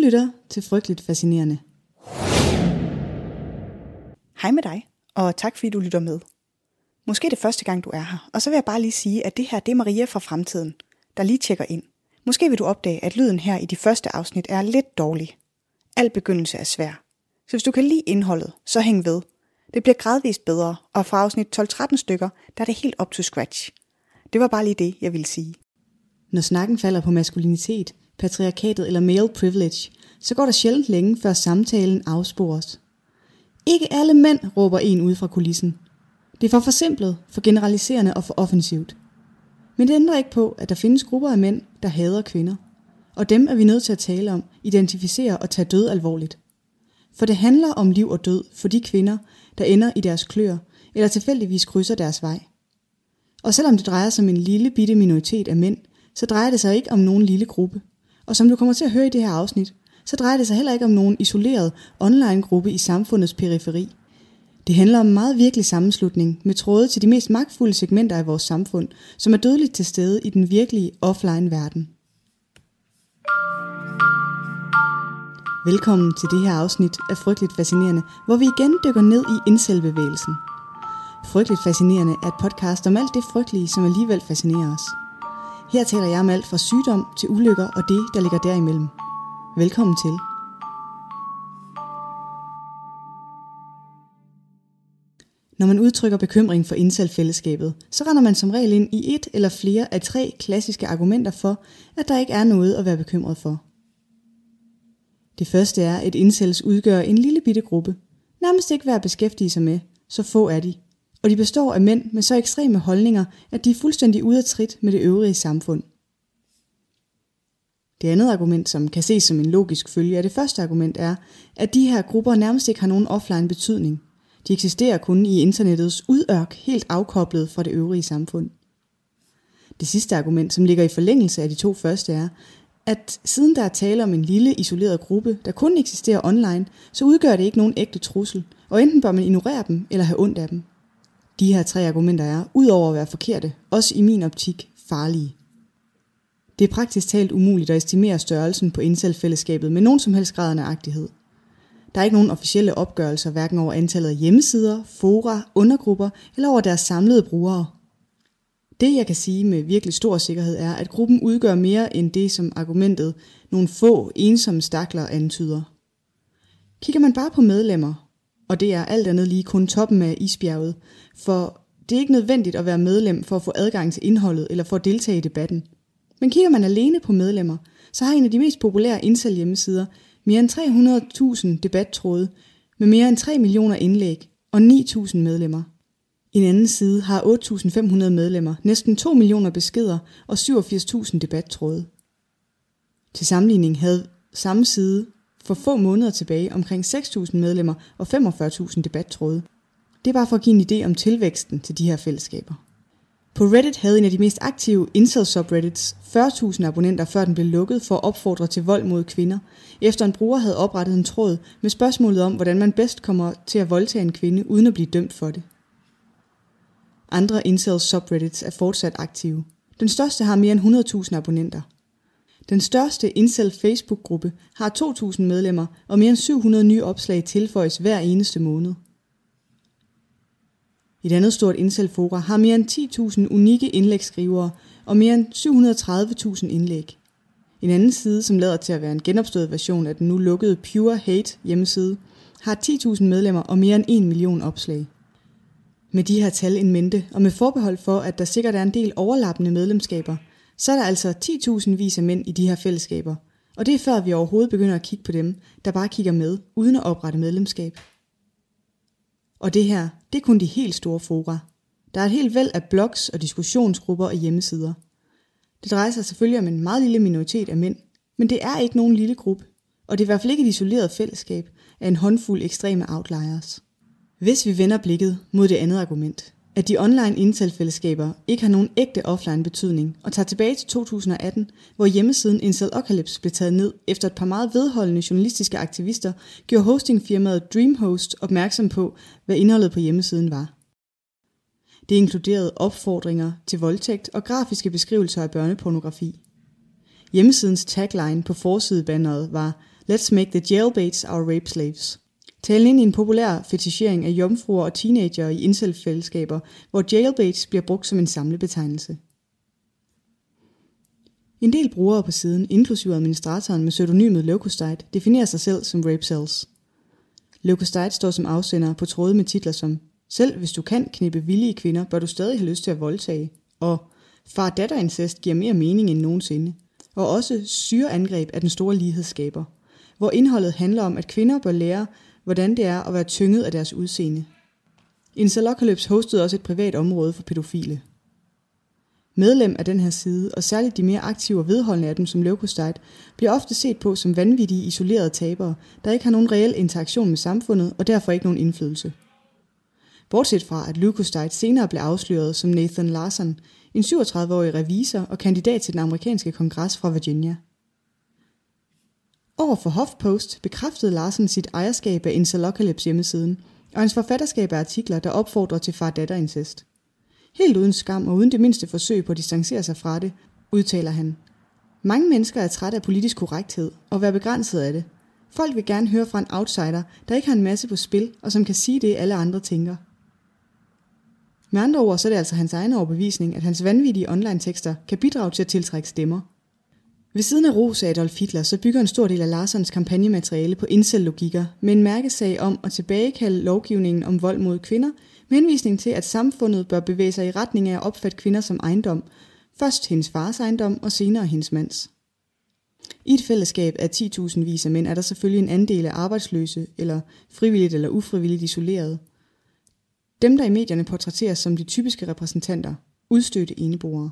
lytter til Frygteligt Fascinerende. Hej med dig, og tak fordi du lytter med. Måske er det første gang, du er her, og så vil jeg bare lige sige, at det her det er Maria fra fremtiden, der lige tjekker ind. Måske vil du opdage, at lyden her i de første afsnit er lidt dårlig. Al begyndelse er svær. Så hvis du kan lide indholdet, så hæng ved. Det bliver gradvist bedre, og fra afsnit 12-13 stykker, der er det helt op to scratch. Det var bare lige det, jeg ville sige. Når snakken falder på maskulinitet, patriarkatet eller male privilege, så går der sjældent længe, før samtalen afspores. Ikke alle mænd, råber en ud fra kulissen. Det er for forsimplet, for generaliserende og for offensivt. Men det ændrer ikke på, at der findes grupper af mænd, der hader kvinder. Og dem er vi nødt til at tale om, identificere og tage død alvorligt. For det handler om liv og død for de kvinder, der ender i deres klør, eller tilfældigvis krydser deres vej. Og selvom det drejer sig om en lille bitte minoritet af mænd, så drejer det sig ikke om nogen lille gruppe. Og som du kommer til at høre i det her afsnit, så drejer det sig heller ikke om nogen isoleret online-gruppe i samfundets periferi. Det handler om en meget virkelig sammenslutning med tråde til de mest magtfulde segmenter af vores samfund, som er dødeligt til stede i den virkelige offline-verden. Velkommen til det her afsnit af Frygteligt Fascinerende, hvor vi igen dykker ned i indselbevægelsen. Frygteligt Fascinerende er et podcast om alt det frygtelige, som alligevel fascinerer os. Her taler jeg om alt fra sygdom til ulykker og det, der ligger derimellem. Velkommen til. Når man udtrykker bekymring for indsalfællesskabet, så render man som regel ind i et eller flere af tre klassiske argumenter for, at der ikke er noget at være bekymret for. Det første er, at incels udgør en lille bitte gruppe. Nærmest ikke værd at beskæftige sig med, så få er de. Og de består af mænd med så ekstreme holdninger, at de er fuldstændig ude af trit med det øvrige samfund. Det andet argument, som kan ses som en logisk følge af det første argument, er, at de her grupper nærmest ikke har nogen offline betydning. De eksisterer kun i internettets udørk, helt afkoblet fra det øvrige samfund. Det sidste argument, som ligger i forlængelse af de to første, er, at siden der er tale om en lille isoleret gruppe, der kun eksisterer online, så udgør det ikke nogen ægte trussel, og enten bør man ignorere dem eller have ondt af dem. De her tre argumenter er, udover at være forkerte, også i min optik farlige. Det er praktisk talt umuligt at estimere størrelsen på incel-fællesskabet med nogen som helst grad af nøjagtighed. Der er ikke nogen officielle opgørelser hverken over antallet af hjemmesider, fora, undergrupper eller over deres samlede brugere. Det jeg kan sige med virkelig stor sikkerhed er, at gruppen udgør mere end det, som argumentet nogle få ensomme stakler antyder. Kigger man bare på medlemmer, og det er alt andet lige kun toppen af isbjerget, for det er ikke nødvendigt at være medlem for at få adgang til indholdet eller for at deltage i debatten. Men kigger man alene på medlemmer, så har en af de mest populære Incel hjemmesider mere end 300.000 debattråde med mere end 3 millioner indlæg og 9.000 medlemmer. En anden side har 8.500 medlemmer, næsten 2 millioner beskeder og 87.000 debattråde. Til sammenligning havde samme side for få måneder tilbage omkring 6.000 medlemmer og 45.000 debattråde. Det er bare for at give en idé om tilvæksten til de her fællesskaber. På Reddit havde en af de mest aktive incel subreddits 40.000 abonnenter, før den blev lukket for at opfordre til vold mod kvinder, efter en bruger havde oprettet en tråd med spørgsmålet om, hvordan man bedst kommer til at voldtage en kvinde, uden at blive dømt for det. Andre incel subreddits er fortsat aktive. Den største har mere end 100.000 abonnenter. Den største incel Facebook-gruppe har 2.000 medlemmer, og mere end 700 nye opslag tilføjes hver eneste måned. Et andet stort incel-fora har mere end 10.000 unikke indlægsskrivere og mere end 730.000 indlæg. En anden side, som lader til at være en genopstået version af den nu lukkede Pure Hate hjemmeside, har 10.000 medlemmer og mere end 1 million opslag. Med de her tal en mente, og med forbehold for, at der sikkert er en del overlappende medlemskaber, så er der altså 10.000 vis af mænd i de her fællesskaber. Og det er før vi overhovedet begynder at kigge på dem, der bare kigger med, uden at oprette medlemskab. Og det her, det er kun de helt store fora. Der er et helt væld af blogs og diskussionsgrupper og hjemmesider. Det drejer sig selvfølgelig om en meget lille minoritet af mænd, men det er ikke nogen lille gruppe, og det er i hvert fald ikke et isoleret fællesskab af en håndfuld ekstreme outliers. Hvis vi vender blikket mod det andet argument, at de online intelfællesskaber ikke har nogen ægte offline betydning, og tager tilbage til 2018, hvor hjemmesiden Incelocalypse blev taget ned efter et par meget vedholdende journalistiske aktivister gjorde hostingfirmaet Dreamhost opmærksom på, hvad indholdet på hjemmesiden var. Det inkluderede opfordringer til voldtægt og grafiske beskrivelser af børnepornografi. Hjemmesidens tagline på forsidebanneret var Let's make the jailbaits our rape slaves. Talen ind i en populær fetichering af jomfruer og teenager i incel-fællesskaber, hvor jailbaits bliver brugt som en samlebetegnelse. En del brugere på siden, inklusive administratoren med pseudonymet Leukocyte, definerer sig selv som rape cells. Leukocyte står som afsender på tråde med titler som Selv hvis du kan knippe villige kvinder, bør du stadig have lyst til at voldtage, og Far-datter-incest giver mere mening end nogensinde, og også syreangreb af den store lighedsskaber, hvor indholdet handler om, at kvinder bør lære, hvordan det er at være tynget af deres udseende. Incalocalypse hostede også et privat område for pædofile. Medlem af den her side, og særligt de mere aktive og vedholdende af dem som Leukocyte, bliver ofte set på som vanvittige, isolerede tabere, der ikke har nogen reel interaktion med samfundet og derfor ikke nogen indflydelse. Bortset fra, at Leukocyte senere blev afsløret som Nathan Larson, en 37-årig revisor og kandidat til den amerikanske kongres fra Virginia. Over for HuffPost bekræftede Larsen sit ejerskab af Incalocalypse hjemmesiden, og hans forfatterskab af artikler, der opfordrer til far-datter-incest. Helt uden skam og uden det mindste forsøg på at distancere sig fra det, udtaler han. Mange mennesker er trætte af politisk korrekthed og være begrænset af det. Folk vil gerne høre fra en outsider, der ikke har en masse på spil, og som kan sige det, alle andre tænker. Med andre ord så er det altså hans egen overbevisning, at hans vanvittige online-tekster kan bidrage til at tiltrække stemmer. Ved siden af ros af Adolf Hitler, så bygger en stor del af Larsons kampagnemateriale på incel-logikker med en mærkesag om at tilbagekalde lovgivningen om vold mod kvinder, med henvisning til, at samfundet bør bevæge sig i retning af at opfatte kvinder som ejendom, først hendes fars ejendom og senere hendes mands. I et fællesskab af 10.000 vis af mænd er der selvfølgelig en andel af arbejdsløse, eller frivilligt eller ufrivilligt isolerede. Dem, der i medierne portrætteres som de typiske repræsentanter, udstødte eneboere.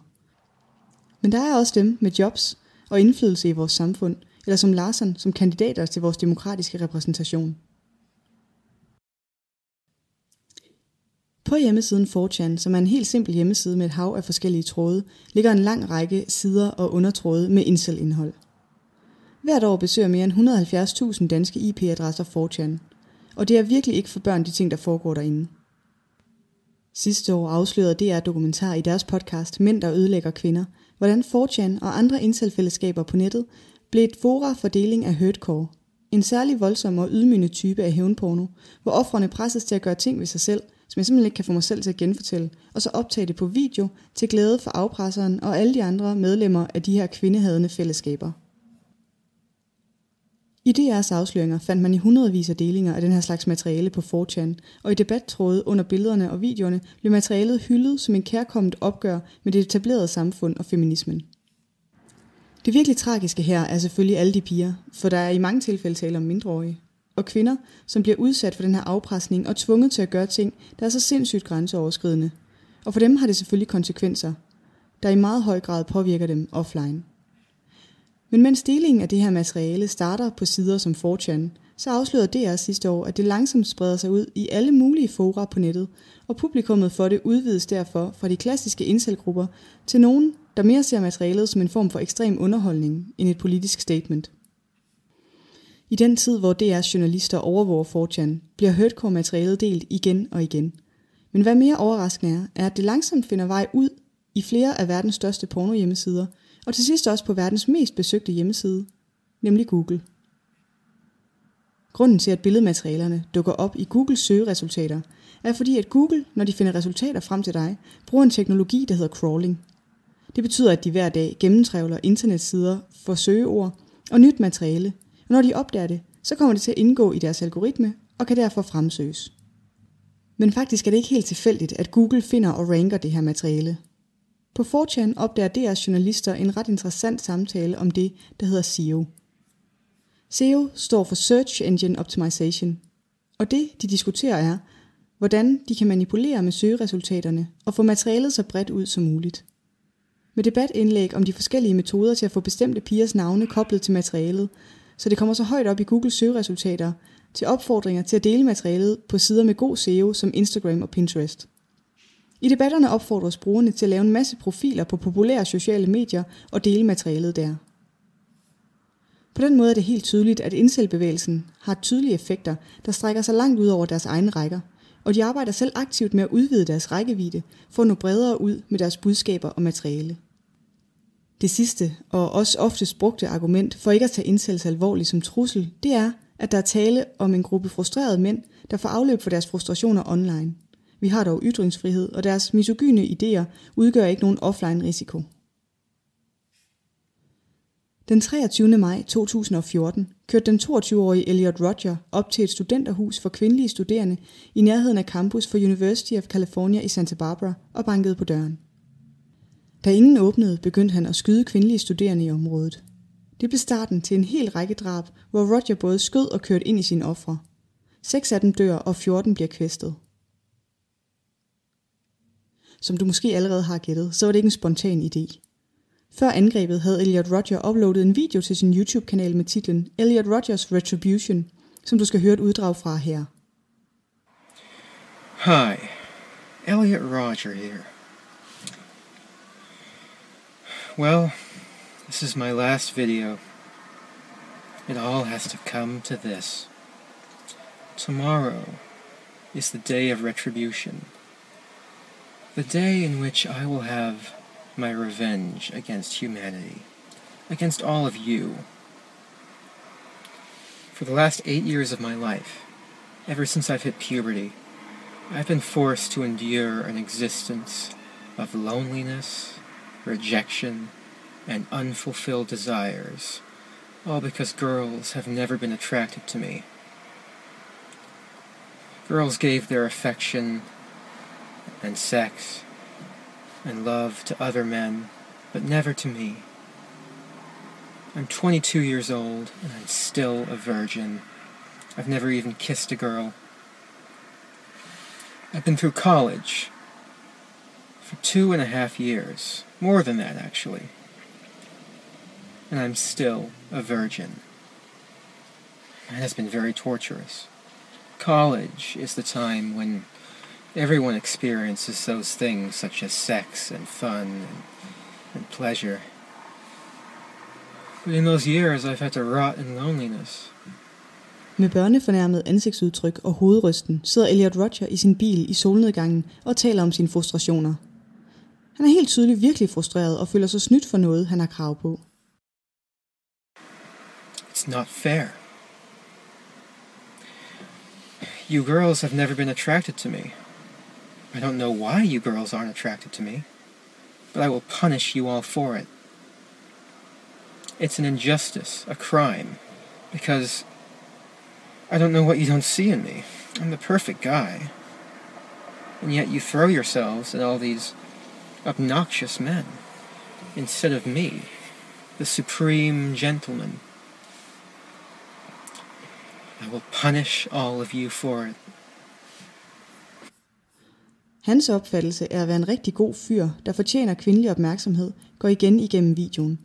Men der er også dem med jobs og indflydelse i vores samfund, eller som Larsen som kandidater til vores demokratiske repræsentation. På hjemmesiden 4chan, som er en helt simpel hjemmeside med et hav af forskellige tråde, ligger en lang række sider og undertråde med incel-indhold. Hvert år besøger mere end 170.000 danske IP-adresser 4chan, og det er virkelig ikke for børn de ting, der foregår derinde. Sidste år afslørede DR Dokumentar i deres podcast Mænd, der ødelægger kvinder, hvordan 4 og andre incelfællesskaber på nettet blev et fora for deling af hurtcore, en særlig voldsom og ydmygende type af hævnporno, hvor offrene presses til at gøre ting ved sig selv – som jeg simpelthen ikke kan få mig selv til at genfortælle, og så optage det på video til glæde for afpresseren og alle de andre medlemmer af de her kvindehadende fællesskaber. I DR's afsløringer fandt man i hundredvis af delinger af den her slags materiale på 4chan, og i debattråde under billederne og videoerne blev materialet hyldet som en kærkommet opgør med det etablerede samfund og feminismen. Det virkelig tragiske her er selvfølgelig alle de piger, for der er i mange tilfælde tale om mindreårige, og kvinder, som bliver udsat for den her afpresning og tvunget til at gøre ting, der er så sindssygt grænseoverskridende. Og for dem har det selvfølgelig konsekvenser, der i meget høj grad påvirker dem offline. Men mens delingen af det her materiale starter på sider som 4chan, så afslørede DR sidste år, at det langsomt spreder sig ud i alle mulige fora på nettet, og publikummet for det udvides derfor fra de klassiske indselgrupper til nogen, der mere ser materialet som en form for ekstrem underholdning end et politisk statement. I den tid, hvor DR's journalister overvåger 4chan, bliver hurtcore-materialet delt igen og igen. Men hvad mere overraskende er, er, at det langsomt finder vej ud i flere af verdens største pornohjemmesider og til sidst også på verdens mest besøgte hjemmeside, nemlig Google. Grunden til, at billedmaterialerne dukker op i Googles søgeresultater, er fordi, at Google, når de finder resultater frem til dig, bruger en teknologi, der hedder crawling. Det betyder, at de hver dag gennemtrævler internetsider for søgeord og nyt materiale, og når de opdager det, så kommer det til at indgå i deres algoritme og kan derfor fremsøges. Men faktisk er det ikke helt tilfældigt, at Google finder og ranker det her materiale. På 4 opdager DR's journalister en ret interessant samtale om det, der hedder SEO. SEO står for Search Engine Optimization, og det, de diskuterer er, hvordan de kan manipulere med søgeresultaterne og få materialet så bredt ud som muligt. Med debatindlæg om de forskellige metoder til at få bestemte pigers navne koblet til materialet, så det kommer så højt op i Googles søgeresultater, til opfordringer til at dele materialet på sider med god SEO som Instagram og Pinterest. I debatterne opfordres brugerne til at lave en masse profiler på populære sociale medier og dele materialet der. På den måde er det helt tydeligt, at indselbevægelsen har tydelige effekter, der strækker sig langt ud over deres egne rækker, og de arbejder selv aktivt med at udvide deres rækkevidde for at nå bredere ud med deres budskaber og materiale. Det sidste, og også oftest brugte argument for ikke at tage indsættelse alvorligt som trussel, det er, at der er tale om en gruppe frustrerede mænd, der får afløb for deres frustrationer online. Vi har dog ytringsfrihed, og deres misogyne idéer udgør ikke nogen offline risiko. Den 23. maj 2014 kørte den 22-årige Elliot Roger op til et studenterhus for kvindelige studerende i nærheden af campus for University of California i Santa Barbara og bankede på døren. Da ingen åbnede, begyndte han at skyde kvindelige studerende i området. Det blev starten til en hel række drab, hvor Roger både skød og kørte ind i sine ofre. Seks af dem dør, og 14 bliver kvæstet. Som du måske allerede har gættet, så var det ikke en spontan idé. Før angrebet havde Elliot Roger uploadet en video til sin YouTube-kanal med titlen Elliot Rogers Retribution, som du skal høre et uddrag fra her. Hi, Elliot Roger here. Well, this is my last video. It all has to come to this. Tomorrow is the day of retribution. The day in which I will have my revenge against humanity, against all of you. For the last eight years of my life, ever since I've hit puberty, I've been forced to endure an existence of loneliness, rejection, and unfulfilled desires, all because girls have never been attracted to me. Girls gave their affection and sex and love to other men, but never to me. I'm 22 years old, and I'm still a virgin. I've never even kissed a girl. I've been through college for two and a half years. More than that, actually. And I'm still a virgin. It has been very torturous. College is the time when Everyone experiences those things such as sex and fun and, and pleasure. But in those years, I've had to rot in loneliness. Med børnefornærmet ansigtsudtryk og hovedrysten sidder Elliot Roger i sin bil i solnedgangen og taler om sine frustrationer. Han er helt tydeligt virkelig frustreret og føler sig snydt for noget, han har krav på. It's not fair. You girls have never been attracted to me. I don't know why you girls aren't attracted to me, but I will punish you all for it. It's an injustice, a crime, because I don't know what you don't see in me. I'm the perfect guy. And yet you throw yourselves at all these obnoxious men instead of me, the supreme gentleman. I will punish all of you for it. Hans opfattelse er at være en rigtig god fyr, der fortjener kvindelig opmærksomhed, går igen igennem videoen.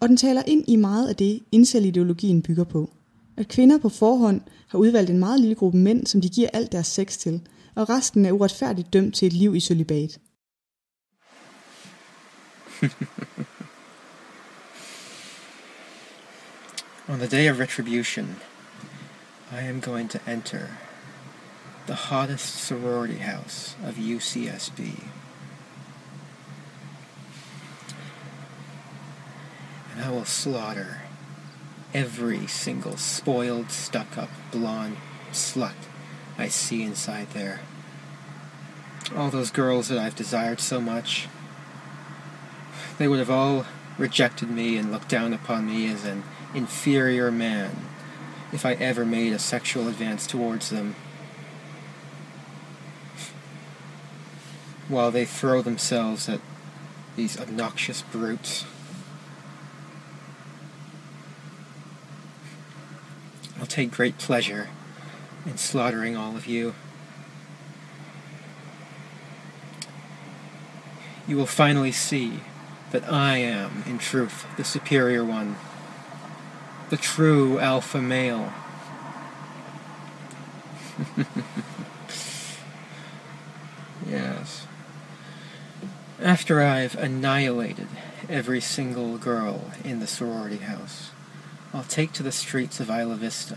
Og den taler ind i meget af det, incel-ideologien bygger på. At kvinder på forhånd har udvalgt en meget lille gruppe mænd, som de giver alt deres sex til, og resten er uretfærdigt dømt til et liv i celibat. On the day of retribution, I am going to enter the hottest sorority house of UCSB. And I will slaughter every single spoiled, stuck up, blonde slut I see inside there. All those girls that I've desired so much, they would have all rejected me and looked down upon me as an inferior man if I ever made a sexual advance towards them. While they throw themselves at these obnoxious brutes. I'll take great pleasure in slaughtering all of you. You will finally see that I am, in truth, the superior one, the true alpha male. yes. After I've annihilated every single girl in the sorority house, I'll take to the streets of Isla Vista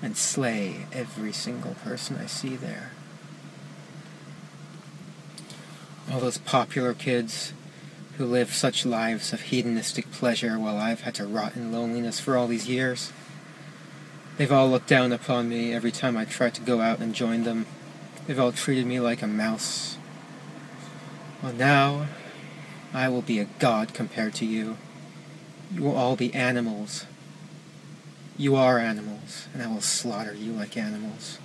and slay every single person I see there. All those popular kids who live such lives of hedonistic pleasure while I've had to rot in loneliness for all these years. They've all looked down upon me every time I tried to go out and join them. They've all treated me like a mouse. Well, now I will be a god compared to you. You will all be animals. You are animals, and I will slaughter you like animals.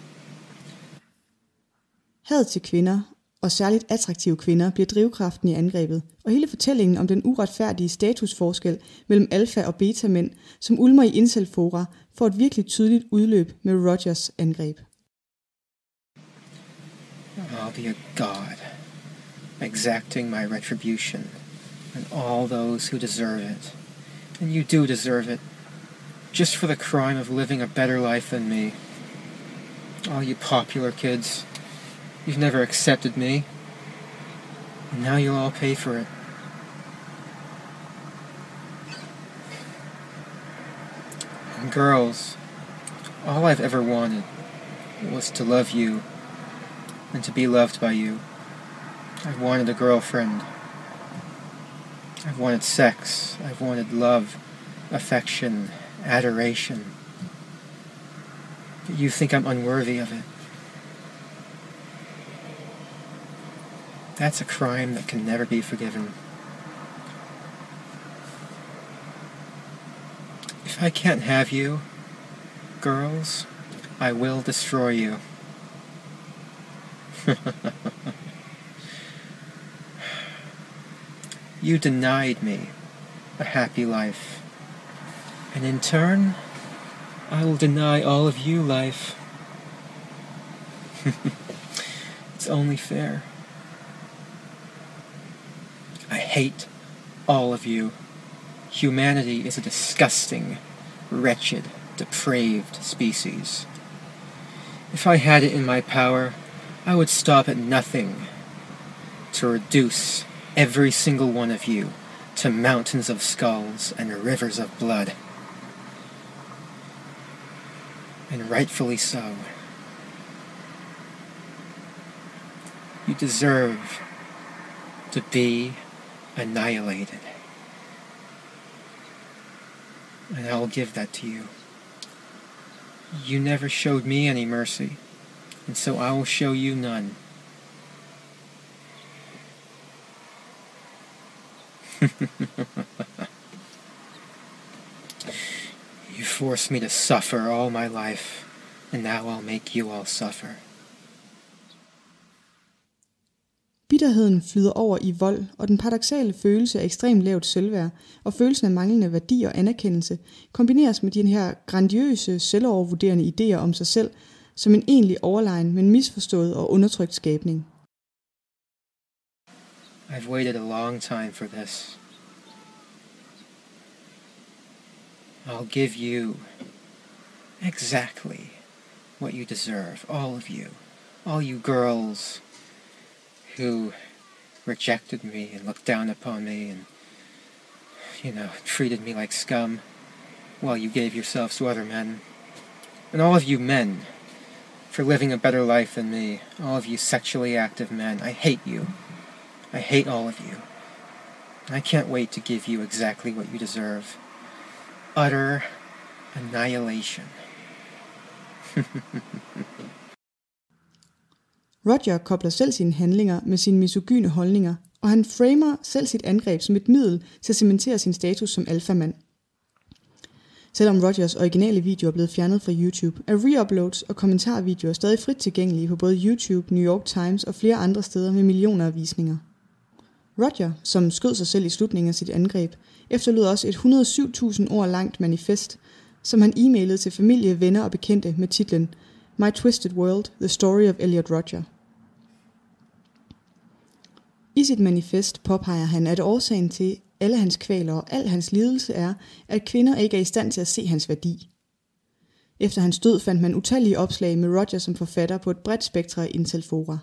Had til kvinder, og særligt attraktive kvinder, bliver drivkraften i angrebet, og hele fortællingen om den uretfærdige statusforskel mellem alfa- og beta-mænd, som ulmer i incelfora, får et virkelig tydeligt udløb med Rogers angreb. I'll be a god, exacting my retribution on all those who deserve it. And you do deserve it, just for the crime of living a better life than me. All you popular kids, you've never accepted me, and now you'll all pay for it. And girls, all I've ever wanted was to love you and to be loved by you. I've wanted a girlfriend. I've wanted sex. I've wanted love, affection, adoration. But you think I'm unworthy of it. That's a crime that can never be forgiven. If I can't have you, girls, I will destroy you. you denied me a happy life. And in turn, I will deny all of you life. it's only fair. I hate all of you. Humanity is a disgusting, wretched, depraved species. If I had it in my power, I would stop at nothing to reduce every single one of you to mountains of skulls and rivers of blood. And rightfully so. You deserve to be annihilated. And I'll give that to you. You never showed me any mercy, and so I will show you none. you forced me to suffer all my life, and now I'll make you all suffer. Bitterheden flyder over i vold, og den paradoxale følelse af ekstremt lavt selvværd og følelsen af manglende værdi og anerkendelse kombineres med de her grandiøse, selvovervurderende idéer om sig selv som en egentlig overlegen, men misforstået og undertrykt skabning. I've waited a long time for this. I'll give you exactly what you deserve, all of you, all you girls who rejected me and looked down upon me and, you know, treated me like scum while you gave yourselves to other men. And all of you men for living a better life than me, all of you sexually active men, I hate you. I hate all of you. I can't wait to give you exactly what you deserve utter annihilation. Roger kobler selv sine handlinger med sine misogyne holdninger, og han framer selv sit angreb som et middel til at cementere sin status som alfamand. Selvom Rogers originale video er blevet fjernet fra YouTube, er reuploads og kommentarvideoer stadig frit tilgængelige på både YouTube, New York Times og flere andre steder med millioner af visninger. Roger, som skød sig selv i slutningen af sit angreb, efterlod også et 107.000 ord langt manifest, som han e-mailede til familie, venner og bekendte med titlen My Twisted World, The Story of Elliot Roger. I sit manifest påpeger han, at årsagen til alle hans kvaler og al hans lidelse er, at kvinder ikke er i stand til at se hans værdi. Efter hans død fandt man utallige opslag med Roger som forfatter på et bredt spektrum af intelfora.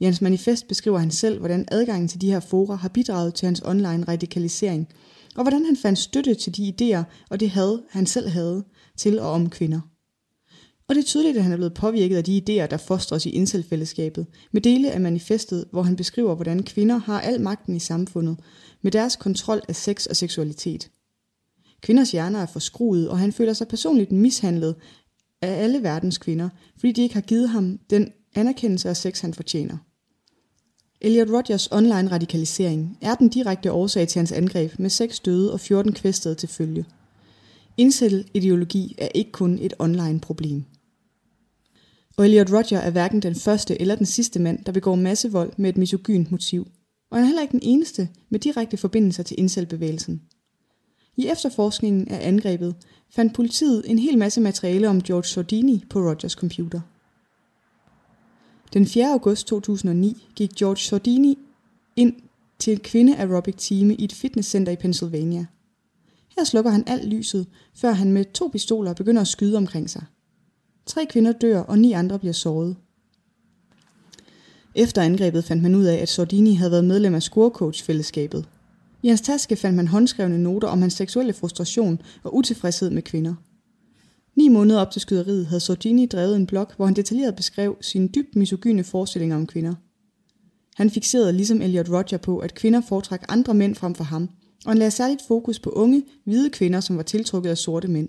I hans manifest beskriver han selv, hvordan adgangen til de her fora har bidraget til hans online radikalisering, og hvordan han fandt støtte til de idéer og det had, han selv havde til og om kvinder. Og det er tydeligt, at han er blevet påvirket af de idéer, der fostres i indselfællesskabet, med dele af manifestet, hvor han beskriver, hvordan kvinder har al magten i samfundet, med deres kontrol af sex og seksualitet. Kvinders hjerner er forskruet, og han føler sig personligt mishandlet af alle verdens kvinder, fordi de ikke har givet ham den anerkendelse af sex, han fortjener. Elliot Rodgers online radikalisering er den direkte årsag til hans angreb med 6 døde og 14 kvæstede til følge. Incel-ideologi er ikke kun et online problem. Og Elliot Rodger er hverken den første eller den sidste mand, der begår massevold med et misogynt motiv. Og han er heller ikke den eneste med direkte forbindelser til incel-bevægelsen. I efterforskningen af angrebet fandt politiet en hel masse materiale om George Sordini på Rogers computer. Den 4. august 2009 gik George Sordini ind til et kvinde aerobic time i et fitnesscenter i Pennsylvania. Her slukker han alt lyset, før han med to pistoler begynder at skyde omkring sig. Tre kvinder dør, og ni andre bliver såret. Efter angrebet fandt man ud af, at Sordini havde været medlem af Scorecoach-fællesskabet. I hans taske fandt man håndskrevne noter om hans seksuelle frustration og utilfredshed med kvinder. Ni måneder op til skyderiet havde Sordini drevet en blog, hvor han detaljeret beskrev sine dybt misogyne forestillinger om kvinder. Han fixerede ligesom Elliot Roger på, at kvinder foretrak andre mænd frem for ham, og han lagde særligt fokus på unge, hvide kvinder, som var tiltrukket af sorte mænd.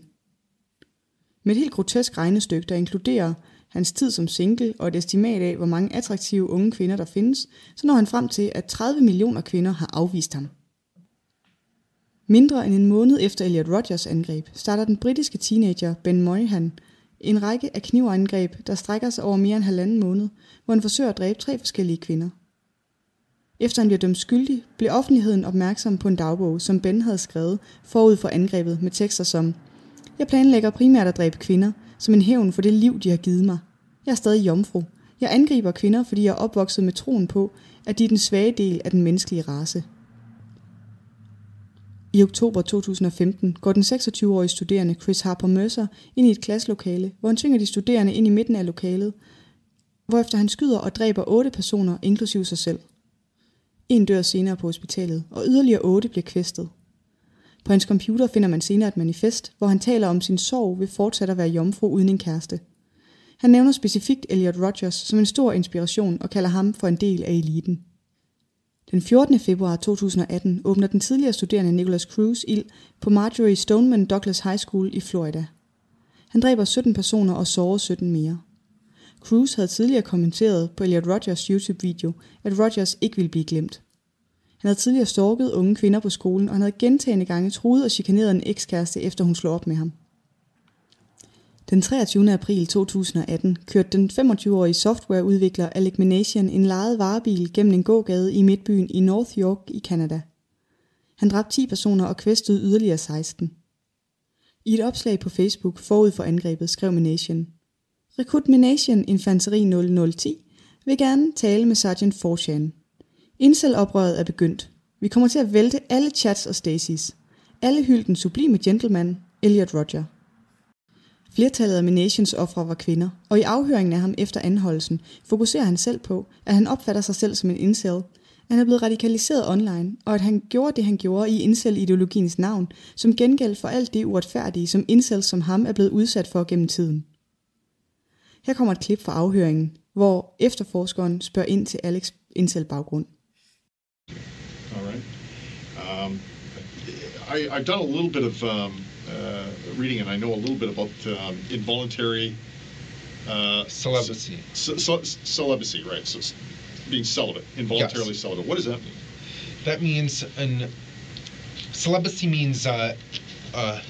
Med et helt grotesk regnestykke, der inkluderer hans tid som single og et estimat af, hvor mange attraktive unge kvinder der findes, så når han frem til, at 30 millioner kvinder har afvist ham. Mindre end en måned efter Elliot Rogers angreb, starter den britiske teenager Ben Moynihan en række af knivangreb, der strækker sig over mere end halvanden måned, hvor han forsøger at dræbe tre forskellige kvinder. Efter han bliver dømt skyldig, blev offentligheden opmærksom på en dagbog, som Ben havde skrevet forud for angrebet med tekster som Jeg planlægger primært at dræbe kvinder, som en hævn for det liv, de har givet mig. Jeg er stadig jomfru. Jeg angriber kvinder, fordi jeg er opvokset med troen på, at de er den svage del af den menneskelige race. I oktober 2015 går den 26-årige studerende Chris Harper Mercer ind i et klasselokale, hvor han tvinger de studerende ind i midten af lokalet, hvorefter han skyder og dræber otte personer, inklusive sig selv. En dør senere på hospitalet, og yderligere otte bliver kvæstet. På hans computer finder man senere et manifest, hvor han taler om sin sorg ved fortsat at være jomfru uden en kæreste. Han nævner specifikt Elliot Rogers som en stor inspiration og kalder ham for en del af eliten. Den 14. februar 2018 åbner den tidligere studerende Nicholas Cruz ild på Marjorie Stoneman Douglas High School i Florida. Han dræber 17 personer og sårer 17 mere. Cruz havde tidligere kommenteret på Elliot Rogers YouTube-video, at Rogers ikke ville blive glemt. Han havde tidligere stalket unge kvinder på skolen, og han havde gentagende gange truet og chikaneret en ekskæreste, efter hun slog op med ham. Den 23. april 2018 kørte den 25-årige softwareudvikler Alec Minasian en lejet varebil gennem en gågade i midtbyen i North York i Canada. Han dræbte 10 personer og kvæstede yderligere 16. I et opslag på Facebook forud for angrebet skrev Minasian, Rekrut Minasian Infanteri 0010 vil gerne tale med Sergeant Forchan. Incel-oprøret er begyndt. Vi kommer til at vælte alle chats og Stacys. Alle hylden den sublime gentleman, Elliot Roger. Flertallet af Menations ofre var kvinder, og i afhøringen af ham efter anholdelsen fokuserer han selv på, at han opfatter sig selv som en incel, han er blevet radikaliseret online, og at han gjorde det, han gjorde i incel-ideologiens navn, som gengæld for alt det uretfærdige, som incels som ham er blevet udsat for gennem tiden. Her kommer et klip fra afhøringen, hvor efterforskeren spørger ind til Alex incel-baggrund. All right. Um, I, I've done a little bit of um, reading, and I know a little bit about um, involuntary uh, Celibacy. ce- ce- celibacy, right? So being celibate, involuntarily Yes. celibate. What does that mean? That means an celibacy means uh, uh,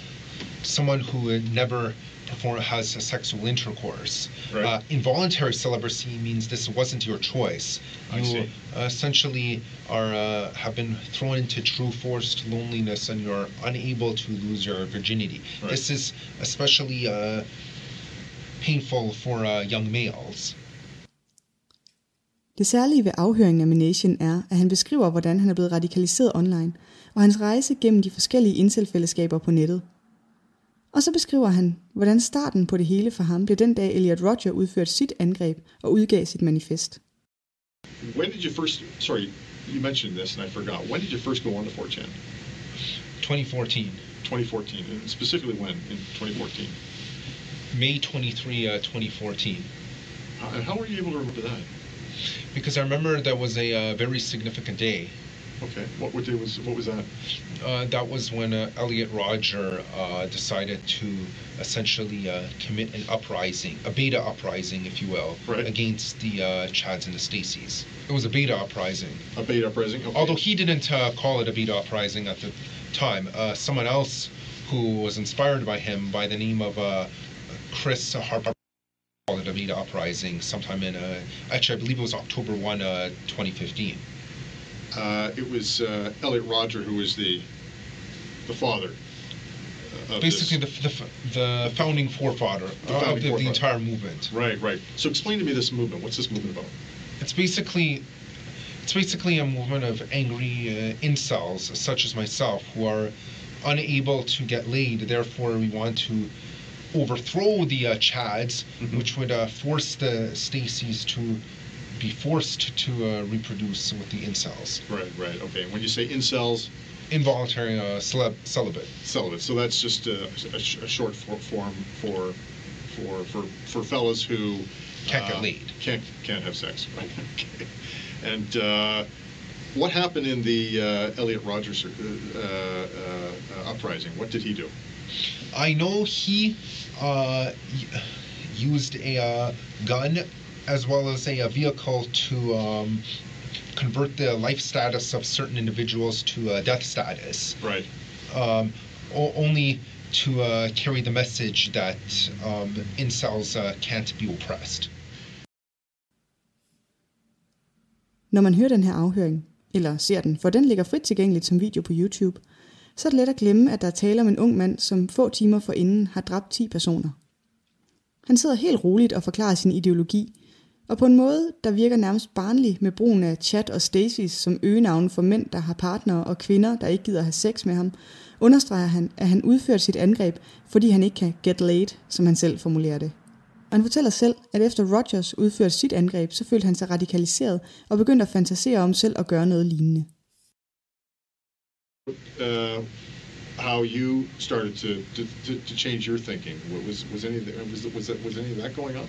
someone who never perform has a sexual intercourse. Right. Uh, involuntary celibacy means this wasn't your choice. I You see. essentially are uh, have been thrown into true forced loneliness, and you're unable to lose your virginity. Right. This is especially uh, painful for uh, young males. Det særlige ved afhøringen af Minasian er, at han beskriver, hvordan han er blevet radikaliseret online, og hans rejse gennem de forskellige inselfællesskaber på nettet. Og så beskriver han, hvordan starten på det hele for ham blev den dag Elliot Roger udførte sit angreb og udgav sit manifest. When did you first? Sorry, you mentioned this, and I forgot. When did you first go on to 4chan? 2014. 2014, and specifically when in 2014? May 23, uh, 2014. Uh, and how were you able to remember that? Because I remember that was a uh, very significant day. Okay. What, what day was what was that? Uh, that was when uh, Elliot Roger uh, decided to essentially uh, commit an uprising, a beta uprising, if you will, Right. against the uh, Chads and the Stacys. It was a beta uprising. A beta uprising. Okay. Although he didn't uh, call it a beta uprising at the time, uh, someone else who was inspired by him by the name of uh, Chris Harper called it a beta uprising sometime in, uh, actually, I believe it was October 1, uh, 2015. Uh, it was uh, Elliot Roger who was the the father. Of Basically, the, the, the founding forefather The of founding the, the forefather. entire movement. Right, right. So explain to me this movement. What's this movement about? It's basically it's basically a movement of angry uh, incels such as myself who are unable to get laid. Therefore, we want to overthrow the uh, Chads, Mhm. which would uh, force the Stacys to be forced to uh, reproduce with the incels. Right, right. Okay. When you say incels, Involuntary uh, celeb- celibate. celibate. So that's just a, a, sh- a short for, form for for for for fellas who Can't get uh, laid. Can't can't have sex. Right. okay. And uh, what happened in the uh, Elliot Rogers uh, uh, uh, uprising? What did he do? I know he uh, used a uh, gun as well as a, uh vehicle to um, convert the life status of certain individuals to uh, death status, Right. um, o- only to uh, carry the message that um, incels uh, can't be oppressed. Når man hører den her afhøring, eller ser den, for den ligger frit tilgængeligt som video på YouTube, så er det let at glemme, at der er tale om en ung mand, som få timer forinden har dræbt 10 personer. Han sidder helt roligt og forklarer sin ideologi, og på en måde, der virker nærmest barnlig med brugen af Chat og Stacy som øgenavne for mænd, der har partnere og kvinder, der ikke gider have sex med ham, understreger han, at han udførte sit angreb, fordi han ikke kan get laid, som han selv formulerer det. Og han fortæller selv, at efter Rogers udførte sit angreb, så følte han sig radikaliseret og begyndte at fantasere om selv at gøre noget lignende. Uh, how you started to, to, to, to change your thinking? What was was any was was that, was any of that going on?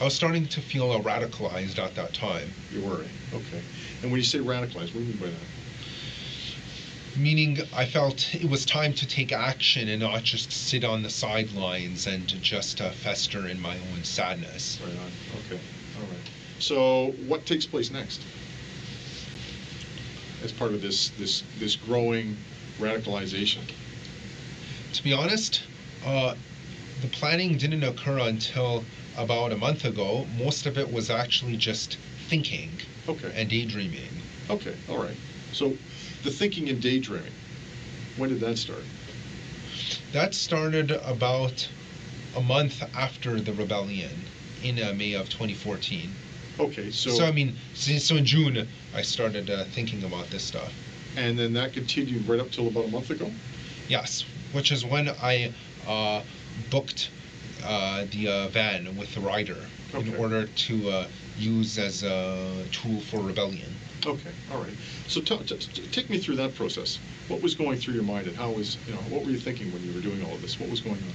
I was starting to feel radicalized at that time, You were okay. And when you say radicalized, what do you mean by that? meaning I felt it was time to take action and not just sit on the sidelines and to just uh, fester in my own sadness. Right on. Okay. All right. So what takes place next? As part of this this this growing radicalization. To be honest, uh, the planning didn't occur until about a month ago. Most of it was actually just thinking Okay. and daydreaming. Okay. All right. So the thinking and daydreaming. When did that start? That started about a month after the rebellion in uh, May of 2014. Okay. So, So, I mean, so, so in June, I started uh, thinking about this stuff. and then that continued right up till about a month ago. Yes, which is when I uh, booked the uh, van with the rider in order to uh, use as a tool for rebellion. Okay, all right. So t- t- t- take me through that process. What was going through your mind, and how was you know what were you thinking when you were doing all of this? What was going on?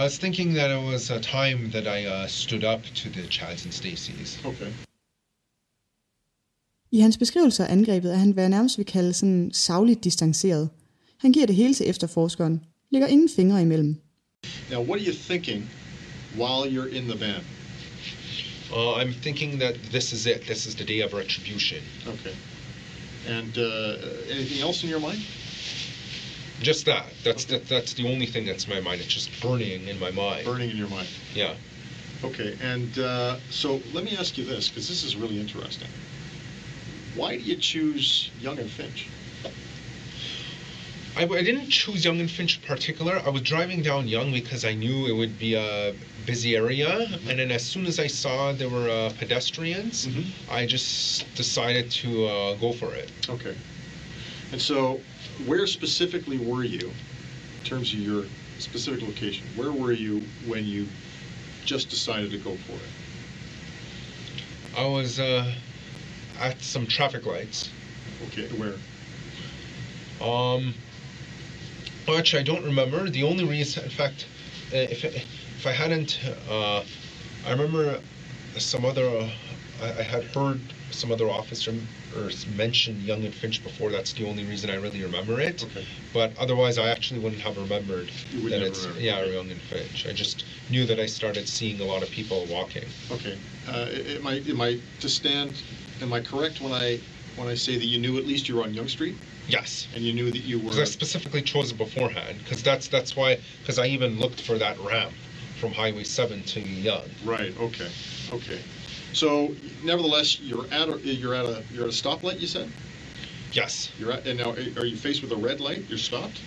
I was thinking that it was a time that I uh, stood up to the Chads and Stacys. Okay, I hans beskrivelse af angrebet er han, hvad jeg nærmest vil kalde sådan savligt distanceret. Han giver det hele til efterforskeren. Ligger ingen fingre imellem. Now what are you thinking while you're in the van? Uh, I'm thinking that this is it. This is the day of retribution. Okay, and uh, anything else in your mind? Just that. That's that, that's the only thing that's in my mind. It's just burning in my mind. Burning in your mind. Yeah. Okay, and uh, so let me ask you this, because this is really interesting. Why do you choose Young and Finch? I, I didn't choose Young and Finch in particular. I was driving down Young because I knew it would be a busy area, and then as soon as I saw there were uh, pedestrians, Mhm. I just decided to uh, go for it. Okay, and so where specifically were you, in terms of your specific location? Where were you when you just decided to go for it? I was uh, at some traffic lights. Okay, where? Um, actually, I don't remember. The only reason, in fact, uh, if if I hadn't, uh, I remember some other. Uh, I, I had heard some other officers mention Young and Finch before. That's the only reason I really remember it. Okay. But otherwise, I actually wouldn't have remembered would that it's remember, yeah. Young and Finch. I just knew that I started seeing a lot of people walking. Okay. Uh, am I am I to stand? Am I correct when I when I say that you knew at least you were on Young Street Yes. and you knew that you were? Because I specifically chose it beforehand. Because that's that's why. Because I even looked for that ramp from Highway Seven to Young. Right. Okay. Okay. So, nevertheless, you're at a you're at a you're at a stoplight. You said Yes. you're at, and now are you faced with a red light? You're stopped.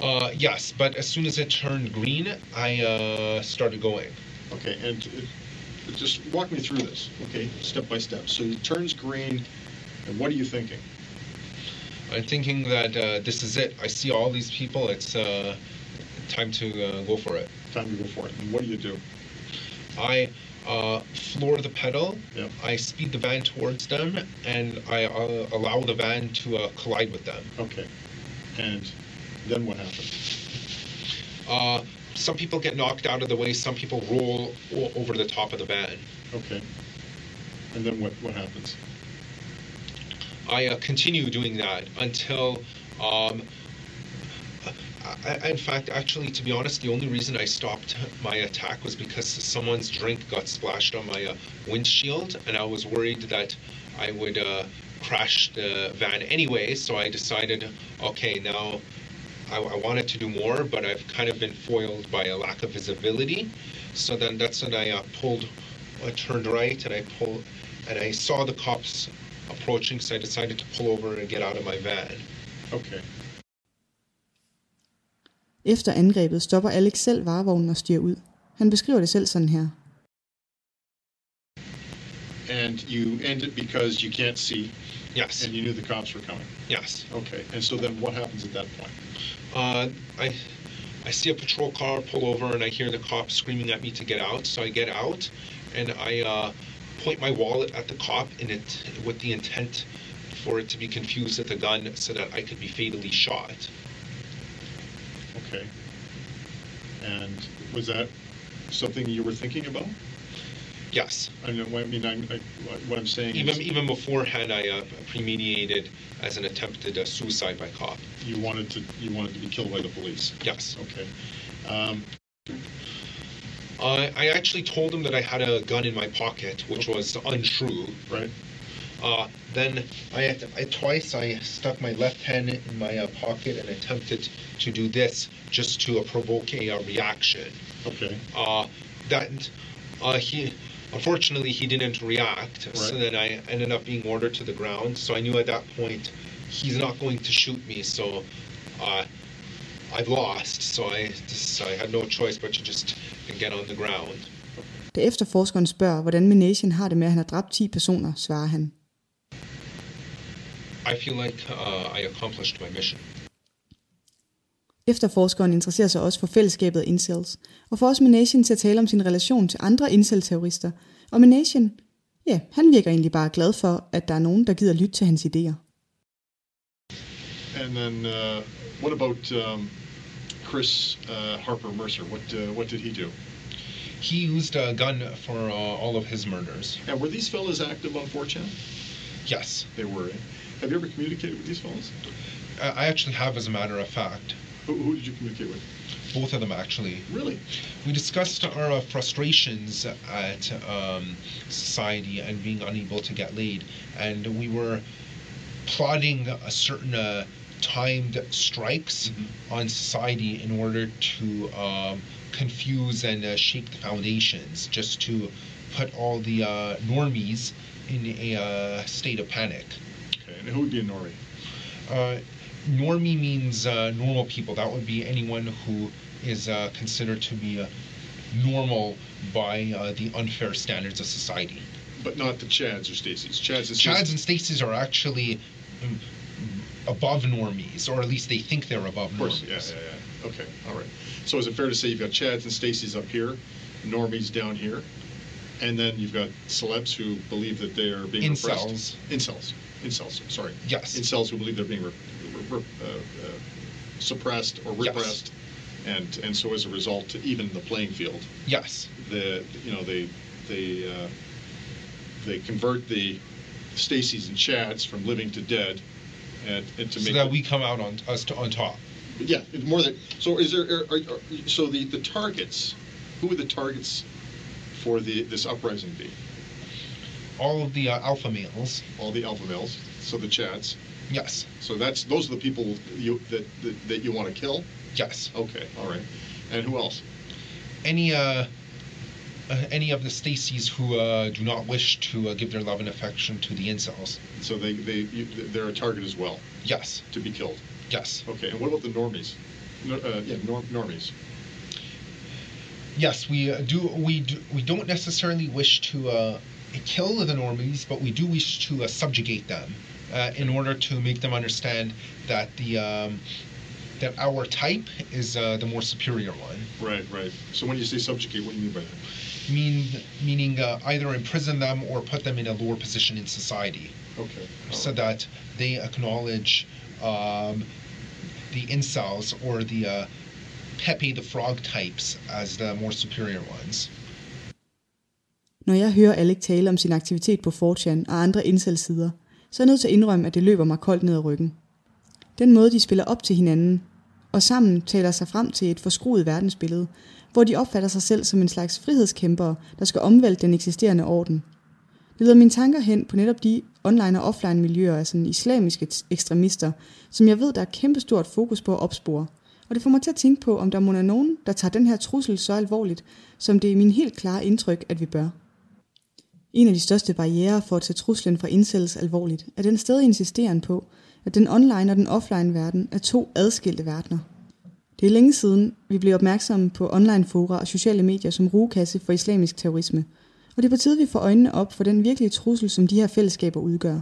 Uh, yes. But as soon as it turned green, I uh, started going. Okay. And uh, just walk me through this. Okay, step by step. So it turns green, and what are you thinking? I'm thinking that uh, this is it. I see all these people. It's uh, time to uh, go for it. Time to go for it. And what do you do? I uh, floor the pedal. Yep. I speed the van towards them, and I uh, allow the van to uh, collide with them. Okay. And then what happens? Uh, some people get knocked out of the way. Some people roll o- over the top of the van. Okay. And then what what happens? I uh, continue doing that until, um, I, in fact, actually, to be honest, the only reason I stopped my attack was because someone's drink got splashed on my uh, windshield, and I was worried that I would uh, crash the van anyway. So I decided, okay, now I, I wanted to do more, but I've kind of been foiled by a lack of visibility. So then that's when I uh, pulled, I turned right, and I pulled, and I saw the cops approaching, so I decided to pull over and get out of my van. Okay. Efter angrebet stopper Alex selv varevognen og stiger ud. Han beskriver det selv sådan her. And you end it because you can't see, Yes. and you knew the cops were coming. Yes. Okay. And so then what happens at that point? Uh, I I see a patrol car pull over, and I hear the cops screaming at me to get out. So I get out, and I uh, point my wallet at the cop, in it with the intent for it to be confused with a gun, so that I could be fatally shot. Okay. And was that something you were thinking about? Yes. I know. I mean, I'm, I, what I'm saying Even is, even beforehand, I uh, premeditated as an attempted uh, suicide by cop. you wanted to you wanted to be killed by the police. Yes. Okay. Um, Uh, I actually told him that I had a gun in my pocket, which was untrue. right. Uh, then I, I twice I stuck my left hand in my uh, pocket and attempted to do this just to uh, provoke a uh, reaction. Okay. Uh, that uh, he unfortunately he didn't react, right. so then I ended up being ordered to the ground. So I knew at that point he's not going to shoot me. So I've lost. So I just I had no choice but to just get on the ground. Da efterforskeren spørger, hvordan Menasian har det med, at han har dræbt 10 personer, svarer han. I feel like uh, I accomplished my mission. Efterforskeren interesserer sig også for fællesskabet af incels, og får også Menasian til at tale om sin relation til andre incel-terrorister. Og Menasian, ja, han virker egentlig bare glad for, at der er nogen, der gider lytte til hans idéer. And then uh, what about um, Chris uh, Harper Mercer? What uh, what did he do? He used a gun for uh, all of his murders. And were these fellas active on 4chan? Yes, They were. eh? Have you ever communicated with these fellas? I I actually have, as a matter of fact, Who, who did you communicate with? both of them actually. Really? We discussed our uh, frustrations at um, society and being unable to get laid, and we were plotting a certain uh, timed strikes on society in order to um, confuse and uh, shake the foundations, just to put all the uh, normies in a uh, state of panic. Okay. And who would be a Nori? Uh, normie means uh, normal people. That would be anyone who is uh, considered to be uh, normal by uh, the unfair standards of society. But not the Chads or Stacy's. Chads Chads and Stacy's are actually um, above normies, or at least they think they're above Of course, normies. yeah, yeah, yeah. Okay, all right. So is it fair to say you've got Chads and Stacy's up here, Normies down here, and then you've got celebs who believe that they are being Incels. repressed? Incels. Incels. Sorry. Yes. Incels who believe they're being re- re- re- uh, uh, suppressed or Yes. repressed, and and so as a result, even the playing field, Yes. the you know they they uh, they convert the Stacys and Chads from living to dead, and, and to So make that the- we come out on us to, on top. yeah more than so is there are, are, are- so the the targets who would the targets for the this uprising be All of the uh, alpha males. all the alpha males so the Chads Yes. so that's those are the people you that that, that you want to kill Yes. okay all right and who else Any uh, any of the Stacys who uh, do not wish to uh, give their love and affection to the incels. so they they you, they're a target as well Yes. to be killed Yes. okay and what about the normies no, uh, yeah norm, normies Yes, we uh, do. We do. We don't necessarily wish to uh, kill the normies, but we do wish to uh, subjugate them uh, in order to make them understand that the um, that our type is uh, the more superior one. Right right so when you say subjugate what do you mean by that Mean meaning uh, either imprison them or put them in a lower position in society, okay all so right. that they acknowledge um, the incels or the uh, Pepe the Frog types as the more superior ones. Når jeg hører Alec tale om sin aktivitet på 4chan og andre incel-sider, så er jeg nødt til at indrømme, at det løber mig koldt ned ad ryggen. Den måde, de spiller op til hinanden, og sammen taler sig frem til et forskruet verdensbillede, hvor de opfatter sig selv som en slags frihedskæmpere, der skal omvælte den eksisterende orden. Det leder mine tanker hen på netop de online- og offline miljøer af sådan islamiske ekstremister, som jeg ved, der er kæmpestort fokus på at opspore. Og det får mig til at tænke på, om der må er nogen, der tager den her trussel så alvorligt, som det er min helt klare indtryk, at vi bør. En af de største barriere for at tage truslen fra indsættelse alvorligt, er den stadig insisteren på, at den online og den offline verden er to adskilte verdener. Det er længe siden, vi blev opmærksomme på online fora og sociale medier som rugekasse for islamisk terrorisme, og det er på tide, vi får øjnene op for den virkelige trussel, som de her fællesskaber udgør.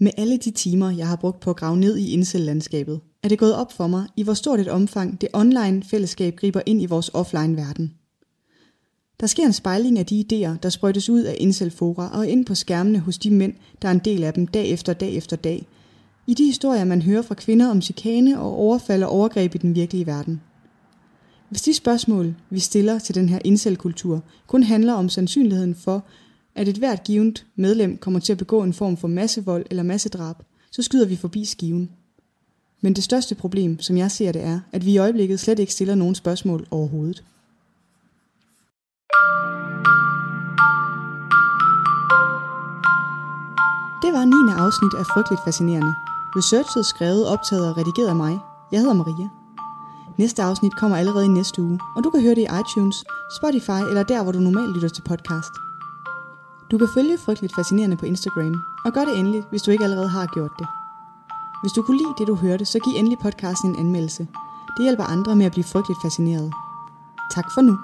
Med alle de timer, jeg har brugt på at grave ned i insellandskabet, er det gået op for mig, i hvor stort et omfang det online fællesskab griber ind i vores offline verden. Der sker en spejling af de idéer, der sprøjtes ud af indselfora og ind på skærmene hos de mænd, der er en del af dem dag efter dag efter dag. I de historier, man hører fra kvinder om chikane og overfald og overgreb i den virkelige verden. Hvis de spørgsmål, vi stiller til den her incelkultur, kun handler om sandsynligheden for, at et hvert givet medlem kommer til at begå en form for massevold eller massedrab, så skyder vi forbi skiven. Men det største problem, som jeg ser det, er, at vi i øjeblikket slet ikke stiller nogen spørgsmål overhovedet. Det var 9. afsnit af Frygteligt Fascinerende. Researchet, skrevet, optaget og redigeret af mig. Jeg hedder Maria. Næste afsnit kommer allerede i næste uge, og du kan høre det i iTunes, Spotify eller der, hvor du normalt lytter til podcast. Du kan følge Frygteligt Fascinerende på Instagram, og gør det endelig, hvis du ikke allerede har gjort det. Hvis du kunne lide det, du hørte, så giv endelig podcasten en anmeldelse. Det hjælper andre med at blive frygteligt fascineret. Tak for nu.